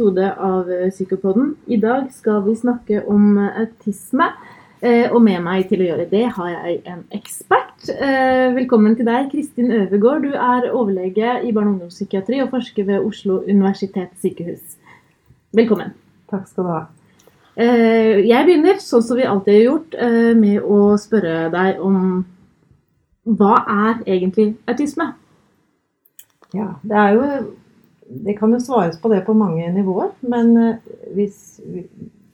episode av Psykopoden. I dag skal vi snakke om eh, autisme. Eh, Og med meg til å gjøre det har jeg en ekspert. Eh, Velkommen til deg, Kristin Øvergaard. Du er overlege i barne- og ungdomspsykiatri og forsker ved Oslo universitetssykehus. Velkommen. Takk skal du ha. Eh, Jeg begynner, sånn som vi alltid har gjort, eh, med å spørre deg om hva er egentlig autisme? Ja, det er jo Det kan jo svares på det på mange nivåer, men eh, hvis,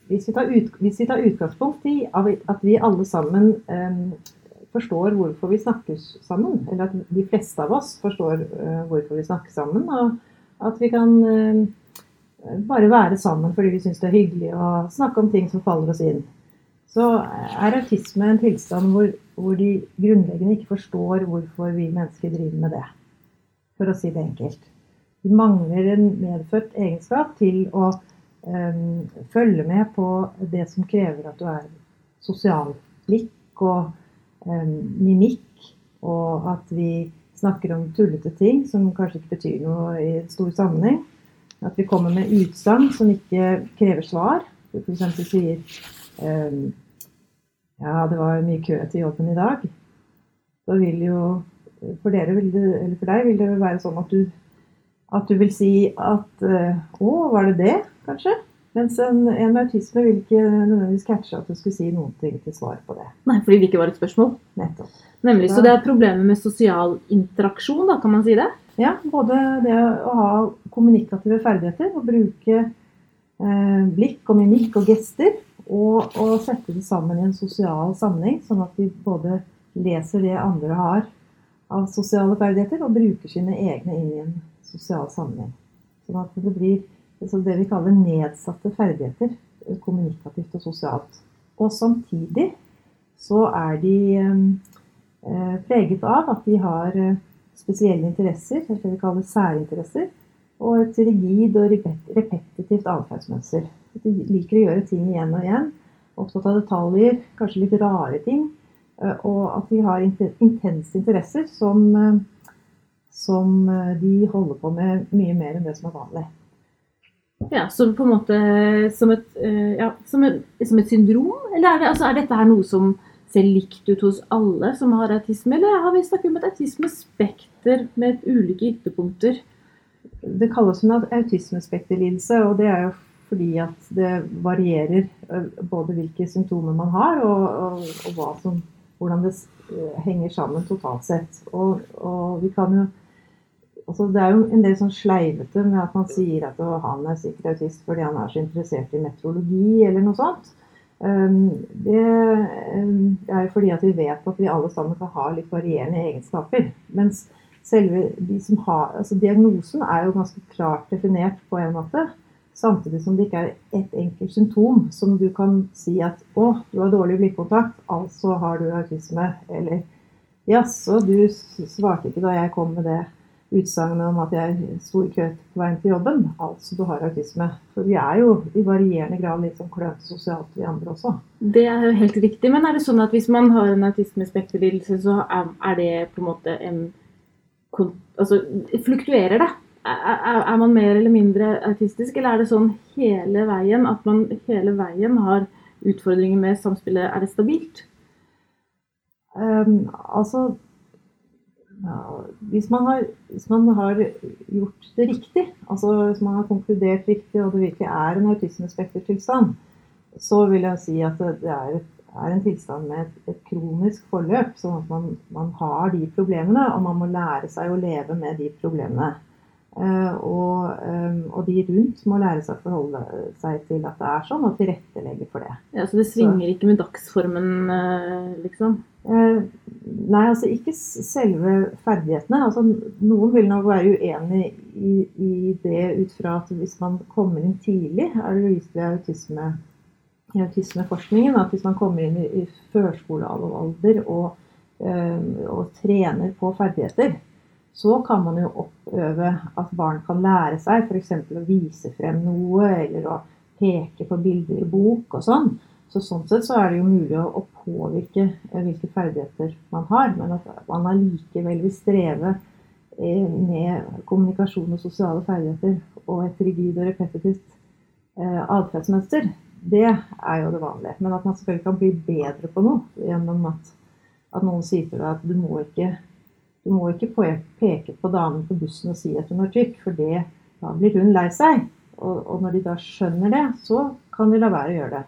hvis, vi, tar ut, hvis vi tar utgangspunkt i at vi alle sammen eh, forstår hvorfor vi snakker sammen, eller at de fleste av oss forstår eh, hvorfor vi snakker sammen, og at vi kan eh, bare være sammen fordi vi syns det er hyggelig å snakke om ting som faller oss inn, så er autisme en tilstand hvor, hvor de grunnleggende ikke forstår hvorfor vi mennesker driver med det. For å si det enkelt. Vi mangler en medfødt egenskap til å um, følge med på det som krever at du er sosial. Blikk og um, mimikk, og at vi snakker om tullete ting som kanskje ikke betyr noe i stor sammenheng. At vi kommer med utsagn som ikke krever svar. F.eks. sier um, Ja, det var mye kø til jobben i dag. Da vil jo For dere vil det, eller for deg vil det være sånn at du, at du vil si at uh, Å, var det det, kanskje? Mens en, en med autisme vil ikke nødvendigvis catche at du skulle si noen ting til svar på det. Nei, fordi det ikke var et spørsmål. Nettopp. Nemlig, Så det er problemer med sosial interaksjon, da, kan man si det? Ja, både det å ha kommunikative ferdigheter, å bruke eh, blikk og mimikk og gester, og, å sette det sammen i en sosial sammenheng, sånn at de både leser det andre har av sosiale ferdigheter, og bruker sine egne inn i en sosial sammenheng. Sånn at det blir det vi kaller nedsatte ferdigheter, kommunikativt og sosialt. Og samtidig så er de eh, preget av at de har eh, spesielle interesser, det vi kaller særinteresser, og et rigid og repetitivt atferdsmønster. De liker å gjøre ting igjen og igjen. Opptatt av detaljer, kanskje litt rare ting. Og at de har intense interesser som, som de holder på med mye mer enn det som er vanlig. Ja, Så på en måte som et, ja, som et, som et syndrom? Eller er, det, altså, er dette her noe som ser likt ut hos alle som har autisme, eller har vi snakket om et autismespekter med ulike ytterpunkter? Det kalles en autismespekterlidelse, og det er jo fordi at det varierer både hvilke symptomer man har, og, og, og som, hvordan det henger sammen totalt sett. Og, og vi kan jo altså Det er jo en del sånn sleivete med at man sier at han er sikkert autist fordi han er så interessert i meteorologi, eller noe sånt. Det er jo fordi at vi vet at vi alle sammen kan ha litt varierende egenskaper. Mens selve de som har, altså diagnosen er jo ganske klart definert på en måte. Samtidig som det ikke er ett enkelt symptom som du kan si at 'Å, du har dårlig blikkontakt, altså har du autisme'. Eller 'Jaså, du svarte ikke da jeg kom med det utsagnet om at jeg sto i kø på veien til jobben'. Altså, du har autisme. For vi er jo i varierende grad litt sånn klønete sosialt, vi andre også. Det er jo helt riktig. Men er det sånn at hvis man har en autismespekterlidelse, så er det på en måte en Altså, fluktuerer det? Er man mer eller mindre autistisk, eller er det sånn hele veien at man hele veien har utfordringer med samspillet? Er det stabilt? Um, altså ja, hvis, man har, hvis, man har, gjort det riktig, altså hvis man har konkludert riktig og det virkelig er en autismespektertilstand, så vil jeg si at det, er, et, er, en tilstand med et, et kronisk forløp. Sånn at man, man, har de problemene, og man må lære seg å leve med de problemene. Uh, og, um, og, de rundt må lære seg å forholde seg til at det er sånn, og tilrettelegge for det. Ja, Så det svinger så. ikke med dagsformen, uh, liksom? Nei, altså ikke selve ferdighetene. Altså, noen vil nok være uenig i, i, det ut fra at hvis man kommer inn tidlig, er det vist ved autisme, i autismeforskningen at hvis man kommer inn i, i førskolealder og, og trener på ferdigheter, så kan man jo oppøve at barn kan lære seg f.eks. å vise frem noe, eller å peke på bilder i bok og sånn. Så sånn sett så er det jo mulig å, påvirke hvilke ferdigheter man har, men at man allikevel vil streve med kommunikasjon og sosiale ferdigheter og et rigid og repetitivt eh, atferdsmønster, det er jo det vanlige. Men at man selvfølgelig kan bli bedre på noe gjennom at, at noen sier til deg at du må ikke, du må ikke peke på damen på bussen og si at hun er tykk, for det, da blir hun lei seg. Og, og, når de da skjønner det, så kan de la være å gjøre det.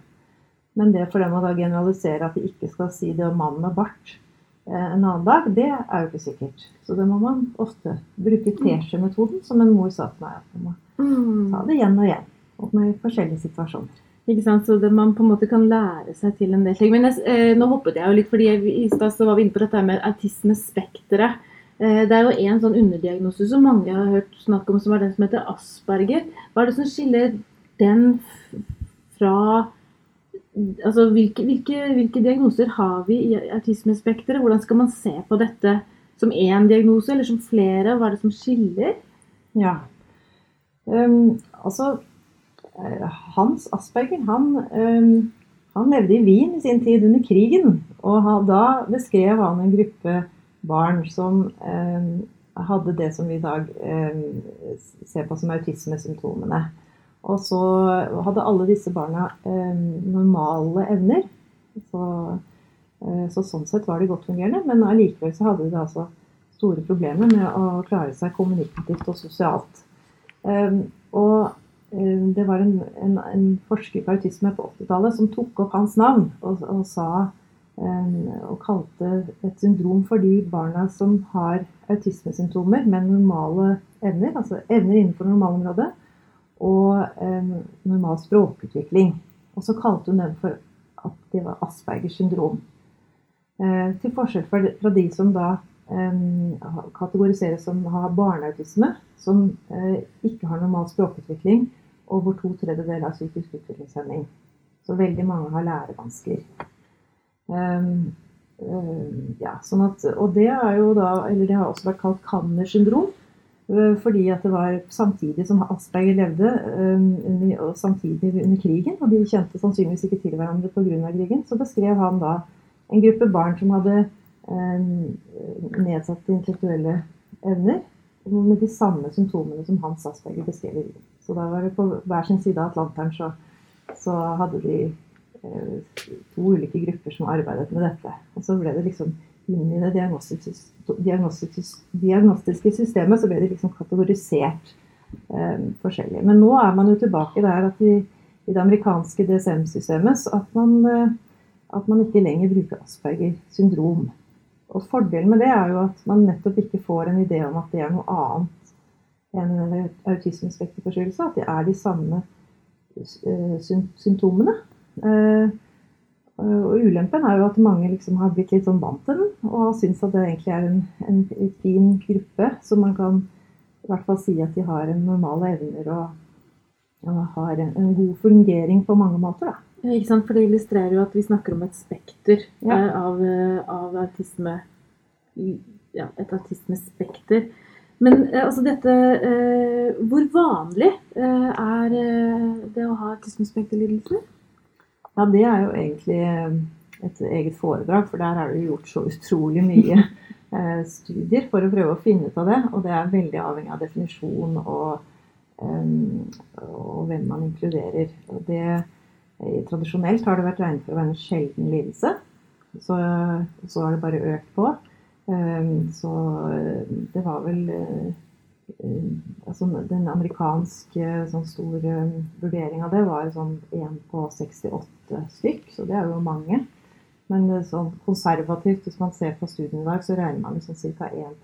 Men det for dem å da generalisere at de ikke skal si det om mannen med bart eh, en annen dag, det er jo ikke sikkert. Så det må man ofte bruke teskjemetoden, som en mor sa til meg. At man må mm. ta det igjen og igjen, og med forskjellige situasjoner. Ikke sant? Så det, man på en måte kan lære seg til en del ting. Men jeg, eh, nå hoppet jeg jo litt, fordi jeg, i stad var vi inne på dette med autismespekteret. Eh, det er jo en sånn underdiagnose som mange har hørt snakk om, som er den som heter Asperger. Hva er det som skiller den fra Altså hvilke, hvilke, hvilke diagnoser har vi i autismespekteret? Hvordan skal man se på dette som én diagnose, eller som flere? Hva er det som skiller? Ja, um, altså Hans Asperger han, eh, han, levde i Wien i sin tid under krigen. Og da beskrev han en gruppe barn som eh, hadde det som vi i dag ser på som autismesymptomene. Og så hadde alle disse barna normale evner. Så, så, sånn sett var de godt fungerende, men allikevel så hadde de altså store problemer med å klare seg kommunikativt og sosialt. Og Eh, det var en, en, en, forsker på autisme på 80-tallet som tok opp hans navn og, og sa eh, og kalte et syndrom for de barna som har autismesymptomer med normale evner, altså evner innenfor normalområdet, og um, normal språkutvikling. Og så kalte hun dem for at det var Aspergers syndrom. Uh, til forskjell fra, de som da kategoriseres som har barneautisme, som uh, ikke har normal språkutvikling, og hvor to tredjedeler har psykisk utviklingshemming. Så veldig mange har lærevansker. Ja, sånn at, og det da, det har også vært kalt Kanner syndrom. Uh, fordi at det var samtidig som Asperger levde, og samtidig under krigen, og de kjente sannsynligvis ikke til hverandre pga. krigen, så beskrev han da en gruppe barn som hadde nedsatte intellektuelle evner, med de samme symptomene som Hans Asperger beskrev i så da var det på hver sin side av Atlanteren så, så hadde de eh, to ulike grupper som arbeidet med dette. Og så ble det liksom inn i det diagnostiske, systemet så ble det liksom kategorisert eh, forskjellig. Men nå er man jo tilbake der at i, i det amerikanske DSM-systemet at man, eh, at man ikke lenger bruker Asperger syndrom. Og Fordelen med det er jo at man nettopp ikke får en idé om at det er noe annet en autismespekterforstyrrelse, at det er de samme eh, symptomene. Eh, og ulempen er jo at mange liksom har blitt litt sånn vant til den og syns at det egentlig er en, en, en, fin gruppe som man kan i hvert fall si at de har en normale evner og, og har en, en, god fungering på mange måter. Da. Ikke sant? For det illustrerer jo at vi snakker om et spekter ja. Eh, av, av, autisme. Ja, et autismespekter. Men eh, altså dette eh, Hvor vanlig eh, er det å ha autismespekterlidelser? Ja, det er jo egentlig et eget foredrag, for der er det gjort så utrolig mye studier for å prøve å finne ut av det. Og det er veldig avhengig av definisjon og, og hvem man inkluderer. Og det, tradisjonelt har det vært regnet for å være en sjelden lidelse. Så, så har det bare økt på. Ehm, så eh, det var vel eh, eh, altså Den amerikanske sånn stor vurdering av det var sånn 1 på 68 stykk, så det er jo mange. Men sånn konservativt, hvis man ser på studiene i dag, så regner man med sånn ca. 1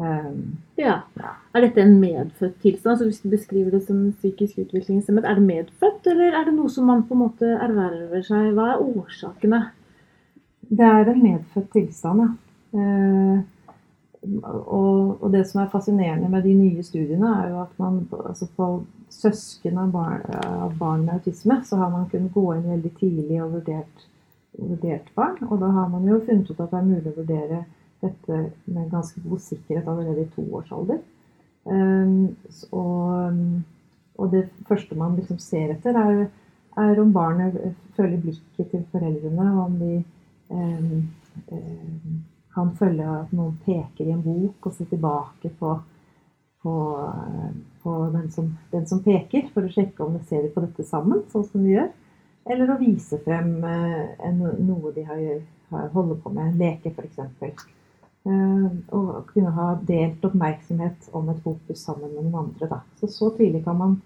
um, ja. ja. Er dette en medfødt tilstand? Altså hvis du beskriver det som psykisk utviklingshemmet, er det medfødt, eller er det noe som man på en måte erverver seg? Hva er årsakene? Det er en medfødt tilstand, ja. Eh, og, og, det som er fascinerende med de nye studiene, er jo at man altså på søsken av barn, av barn, med autisme, så har man kunnet gå inn veldig tidlig og vurdert, vurdert barn. Og da har man jo funnet ut at det er mulig å vurdere dette med ganske god sikkerhet allerede i toårsalder. Um, og, og, det første man liksom ser etter, er, er om barnet følger blikket til foreldrene, og om de um, kan følge at noen peker i en bok og ser tilbake på, på, på den som, den som, peker, for å sjekke om de ser på dette sammen, sånn som vi gjør. Eller å vise frem en, noe de har, har holder på med, leke f.eks. Uh, og kunne ha delt oppmerksomhet om et fokus sammen med noen andre. Da. Så så tidlig kan man,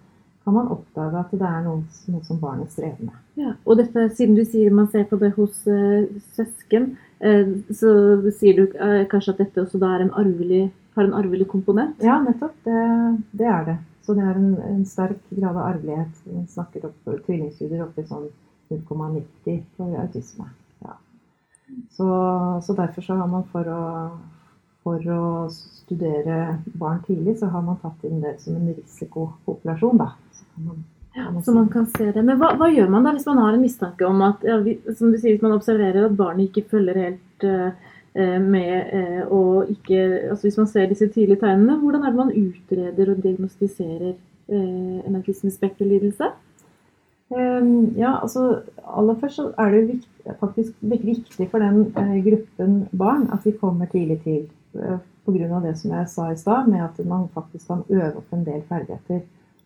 kan man oppdage at det er noe, noe, som barnet strever med. Ja, og dette, siden du sier man ser på det hos uh, søsken, uh, så sier du kanskje at dette også en arvelig, har en arvelig komponent? Ja, nettopp. Det, det er det. Så det er en, en sterk grad av arvelighet. Vi snakker opp tvillingstudier oppe i sånn 0,90 for autisme. Så, så, derfor så har man for å, for å studere barn tidlig, så har man tatt inn det som en risikopopulasjon. Da. Så, man, man så man kan se det. Men hva, hva, gjør man da hvis man har en mistanke om at ja, som du sier, hvis man observerer at barnet ikke følger helt uh, med uh, og ikke altså Hvis man ser disse tidlige tegnene, hvordan er det man utreder og diagnostiserer uh, en autismespekterlidelse? Ehm, ja, altså Aller først så er det faktisk viktig for den eh, gruppen barn at vi kommer tidlig til. Eh, Pga. det som jeg sa i stad, med at man faktisk kan øve opp en del ferdigheter.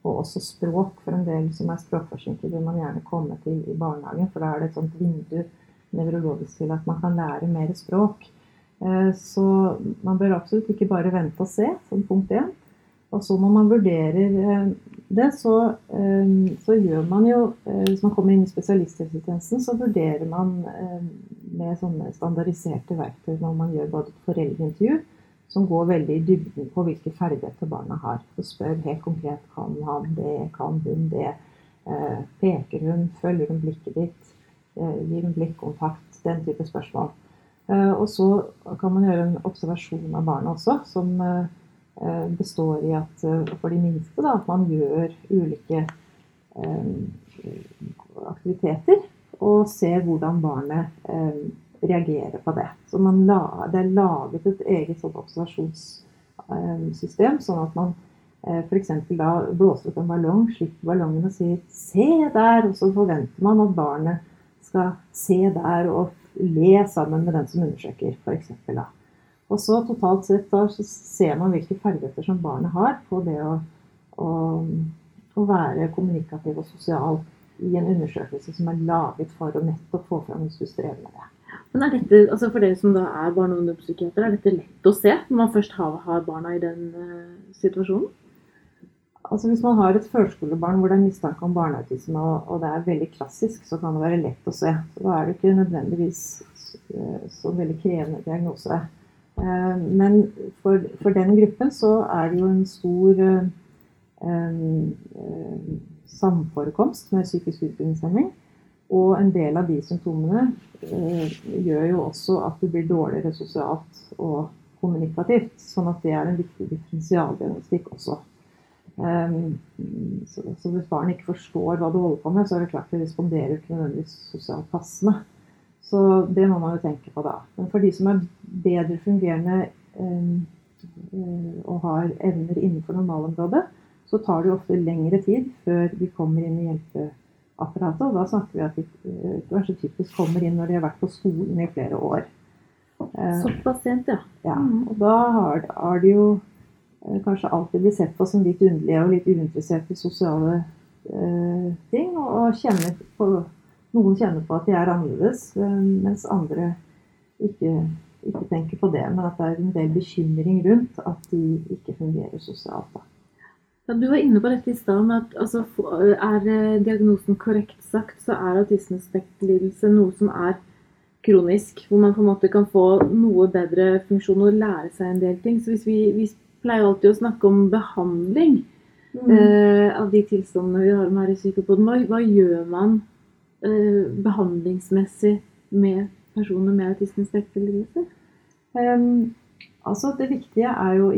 Og også språk. For en del som er språkforsinket, vil man gjerne komme til i barnehagen. For da er det et sånt vindu nevrologisk til at man kan lære mer språk. Eh, så man bør absolutt ikke bare vente og se, som punkt én. Og så må man vurderer eh, det, så, eh, så, gjør man jo eh, Hvis man kommer inn i spesialisthelsetjenesten, så vurderer man med sånne standardiserte verktøy når man gjør både et foreldreintervju, som går veldig i dybden på hvilke ferdigheter barna har. Og spør helt konkret kan han det, kan hun det. Peker hun, følger hun blikket ditt, gir hun blikkontakt, den type spørsmål. Og så kan man gjøre en observasjon av barna også, som Eh, består i at eh, for de minste da, at man gjør ulike eh, aktiviteter og ser hvordan barnet reagerer på det. Så la, det er laget et eget sånn observasjonssystem, sånn at man f.eks. da blåser opp en ballong, slipper ballongen og sier 'se der', og så forventer man at barnet skal se der og le sammen med den som undersøker, f.eks. da. Og så totalt sett da så ser man hvilke ferdigheter som barnet har på det å, å, å, være kommunikativ og sosial i en undersøkelse som er laget for å nettopp få fram hvis du strever med det. Men er dette, altså For dere som da er barne- og ungdomspsykiater, er dette lett å se når man først har, har barna i den uh, situasjonen? Altså Hvis man har et førskolebarn hvor det er mistanke om barneautisme, og, og, det er veldig klassisk, så kan det være lett å se. Så Da er det ikke nødvendigvis så, eh, så veldig krevende diagnose. Eh, men for, for, den gruppen så er det jo en stor eh, eh, samforekomst med psykisk utviklingshemming. Og en del av de symptomene gjør jo også at du blir dårligere sosialt og kommunikativt. Sånn at det er en viktig differensialdiagnostikk også. så, så, hvis barn ikke forstår hva du holder på med, så er det klart de responderer ikke nødvendigvis sosialt passende. Så det må man jo tenke på da. Men for de som er bedre fungerende øh, og har evner innenfor normalområdet, så tar det ofte lengre tid før de kommer inn i hjelpeapparatet. Og da snakker vi at de øh, kanskje typisk kommer inn når de har vært på skolen i flere år. Såpass sent, ja. ja. Mm. Og da har, har de jo kanskje alltid blitt sett på som litt underlige og litt uinteresserte i sosiale eh, ting. Og, og kjenner på noen kjenner på at de er annerledes, eh, mens andre ikke, ikke, tenker på det. Men at det er en del bekymring rundt at de ikke fungerer sosialt. Ja, du var inne på dette i stad, at altså, er eh, diagnosen korrekt sagt, så er autismespektlidelse noe som er kronisk. Hvor man på en måte kan få noe bedre funksjon og lære seg en del ting. Så hvis vi, vi pleier alltid å snakke om behandling mm. eh, av de tilstandene vi har med her i Psykopoden, hva, hva gjør man Eh, behandlingsmessig med personer med autismespekterlidelse? Um, altså det viktige er jo,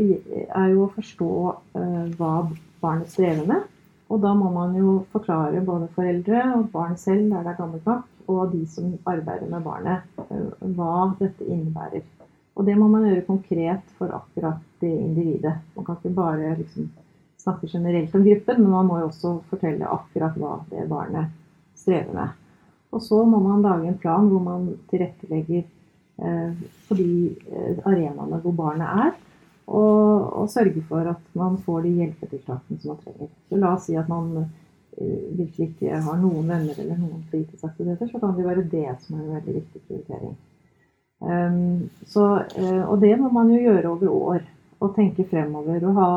er jo å forstå uh, hva barnet strever med. Og da må man jo forklare både foreldre og barn selv der det er gammelt nok, og de som arbeider med barnet, uh, hva dette innebærer. Og det må man gjøre konkret for akkurat det individet. Man kan ikke bare liksom, snakke generelt om gruppen, men man må jo også fortelle akkurat hva det barnet strever med. Og så må man lage en plan hvor man tilrettelegger eh, for de eh, arenaene hvor barnet er. og, og sørge for at man får de hjelpetiltakene som man trenger. Så la oss si at man uh, virkelig ikke har noen venner eller noen fritidsaktiviteter, så kan det være det som er en veldig viktig prioritering. Um, så, og det må man jo gjøre over år. Og tenke fremover. Og ha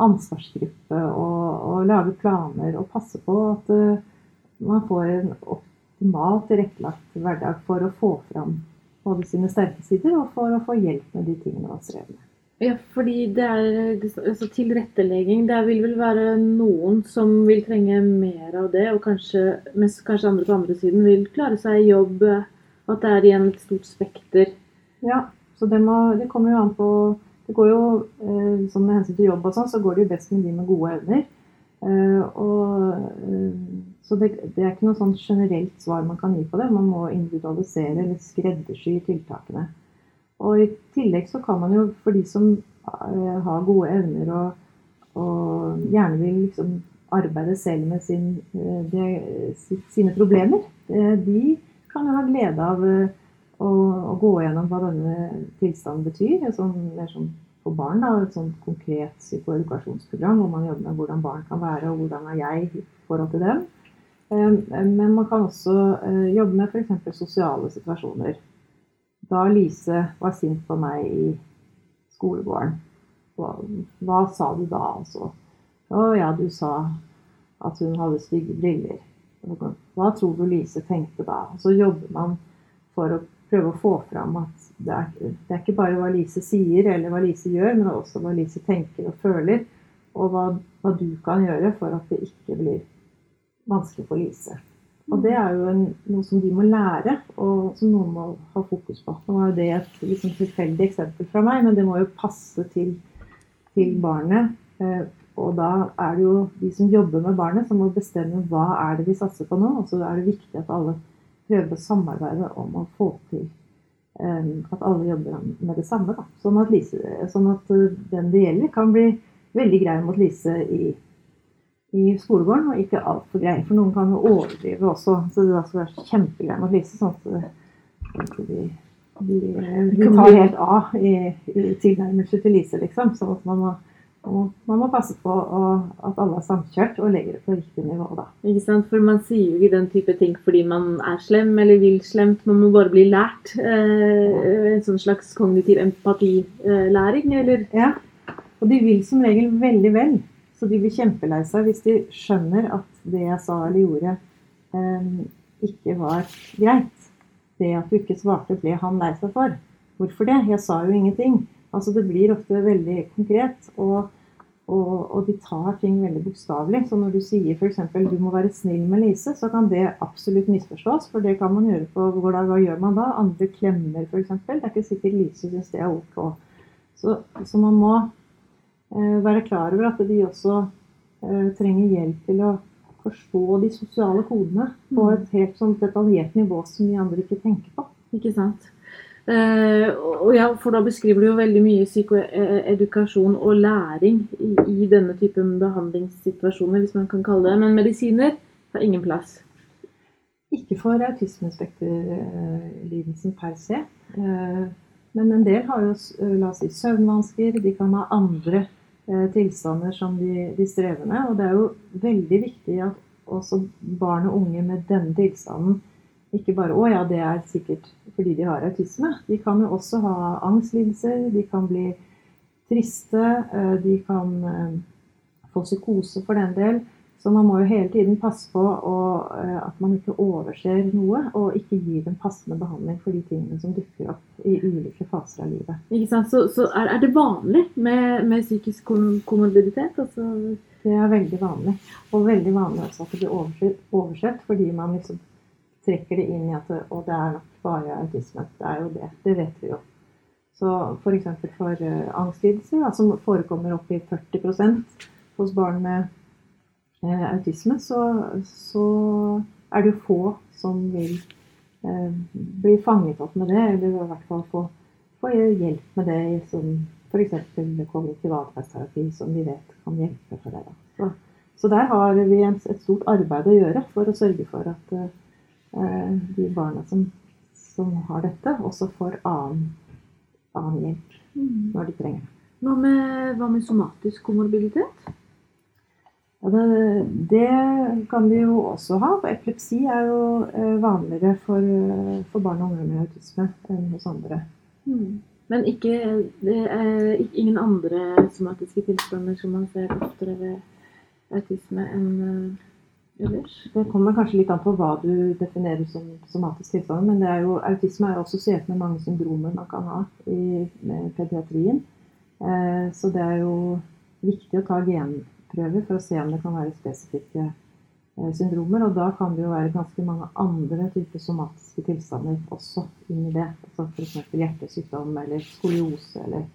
ansvarsgruppe og, og lage planer og passe på at man får en optimalt tilrettelagt hverdag for å få fram både sine sterke sider og for å få hjelp med de tingene man strever med. Ja, fordi det er altså tilrettelegging. Det vil vel være noen som vil trenge mer av det, og kanskje, mens kanskje andre på andre siden vil klare seg i jobb. At det er igjen et stort spekter. Ja, så det, må, det kommer jo an på Det går jo, eh, som med hensyn til jobb og sånn, så går det jo best med de med gode evner. Eh, og, eh, så det, det, er ikke noe sånn generelt svar man kan gi på det. Man må individualisere eller skreddersy tiltakene. Og i tillegg så kan man jo, for de som uh, har gode evner og, og gjerne vil liksom arbeide selv med sin, de, sine problemer, uh, de kan jo ha glede av å, å, gå gjennom hva denne tilstanden betyr. Sånn, mer sånn for barn, da, et sånt konkret psykoedukasjonsprogram hvor man jobber med hvordan barn kan være, og hvordan er jeg i forhold til dem. Men man kan også jobbe med f.eks. sosiale situasjoner. Da Lise var sint på meg i skolegården, hva sa du da, altså? Å ja, du sa at hun hadde stygge briller. Hva tror du Lise tenkte da? Så jobber man for å prøve å få fram at det er, det er ikke bare hva Lise sier eller hva Lise gjør, men også hva Lise tenker og føler. Og hva, hva du kan gjøre for at det ikke blir vanskelig for Lise. Og det er jo en, noe som de må lære, og som noen må ha fokus på. Nå er det et liksom, tilfeldig eksempel fra meg, men det må jo passe til, til barnet. Eh, og da er det jo de som jobber med barnet, som må bestemme hva er det vi satser på nå. Og så er det viktig at alle prøver å samarbeide om å få til eh, at alle jobber med det samme. Da. Sånn, at Lise, sånn at eh, den det gjelder, kan bli veldig grei mot Lise i i skolegården, og ikke altfor grei. For noen kan jo overdrive også, så det skal være kjempegrei mot Lise. sånn at de, de, de tar helt av i, i tilnærmelse til Lise, liksom. Så man må, man må passe på å, at alle er samkjørt og legger det på riktig nivå. da. Ikke sant, For man sier jo ikke den type ting fordi man er slem eller vil slemt. Man må bare bli lært. Eh, en sånn slags kognitiv empatilæring, eller? Ja. Og de vil som regel veldig vel. Så de blir kjempelei seg hvis de skjønner at det jeg sa eller gjorde, eh, ikke var greit. Det at du ikke svarte, ble han lei seg for. Hvorfor det? Jeg sa jo ingenting. Altså Det blir ofte veldig konkret, og, og, og de tar ting veldig bokstavelig. Så når du sier f.eks. du må være snill med Lise, så kan det absolutt misforstås. For det kan man gjøre på hvordan, Hva gjør man da? Andre klemmer f.eks. Det er ikke sikkert Lise syns det er ok. Så, så man må være klar over at de også eh, trenger hjelp til å forstå de sosiale kodene på mm. et helt sånn detaljert nivå som vi andre ikke tenker på. Ikke sant. Uh, og ja, for da beskriver du jo veldig mye psykoedukasjon og læring i, i, denne typen behandlingssituasjoner, hvis man kan kalle det Men medisiner har ingen plass. Ikke for autismespekterlidelsen per se. Men en del har jo la oss si, søvnvansker, de kan ha andre Eh, tilstander som de, de, strever med. Og det er jo veldig viktig at også barn og unge med denne tilstanden ikke bare Å ja, det er sikkert fordi de har autisme. De kan jo også ha angstlidelser, de kan bli triste, eh, de kan eh, få psykose for den del. Så man må jo hele tiden passe på og, eh, at man ikke overser noe, og ikke gir dem passende behandling for de tingene som dukker opp i ulike faser av livet. Ikke sant? Så, så er, er, det vanlig med, med psykisk komorbiditet? Altså... Det er veldig vanlig. Og veldig vanlig også at det blir oversett, oversett fordi man liksom trekker det inn i at Og det er nok bare autisme. Det er jo det. Det vet vi jo. Så f.eks. for, for uh, angstlidelser, som forekommer opp i 40% hos barn med eh, autisme, så, så, er det få som vil eh, bli fanget opp med det, eller i hvert fall få, få hjelp med det som f.eks. kognitiv atferdsterapi, som vi vet kan hjelpe for det. Så, så, der har vi et stort arbeid å gjøre for å sørge for at eh, de barna som, som, har dette, også får annen, annen hjelp mm. når de trenger det. Hva med, hva med somatisk komorbiditet? Ja, det, det kan de jo også ha. for Epilepsi er jo eh, vanligere for, for barn og unge med autisme enn hos andre. Mm. Men ikke, det ingen andre somatiske tilstander som man ser oftere ved autisme enn eh, ellers? Det kommer kanskje litt an på hva du definerer som somatisk tilstand, men det er jo, autisme er jo assosiert med mange syndromer man kan ha i pediatrien. Eh, så det er jo viktig å ta genprøver for å se om det kan være spesifikke eh, syndromer. Og da kan det jo være ganske mange andre typer somatiske tilstander også inni det. Altså F.eks. hjertesykdom eller skoliose eller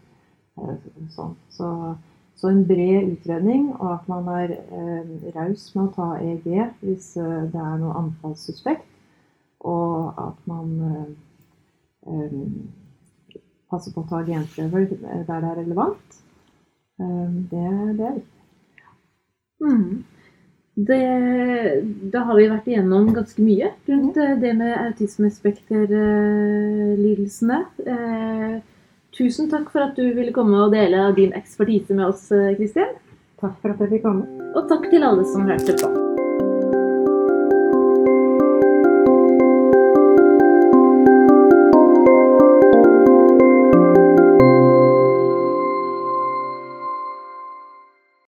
sånn. Så, så en bred utredning, og at man er eh, raus med å ta EEG hvis eh, det er noe anfallssuspekt. Og at man eh, passer på å ta genprøver der det er relevant. Det, det er viktig. Hmm. Det, da har vi vært igjennom ganske mye rundt mm. det med autismespekterlidelsene. Eh, tusen takk for at du ville komme og dele din ekspertise med oss, eh, Kristin. Takk for at jeg fikk komme. Og takk til alle som hørte på.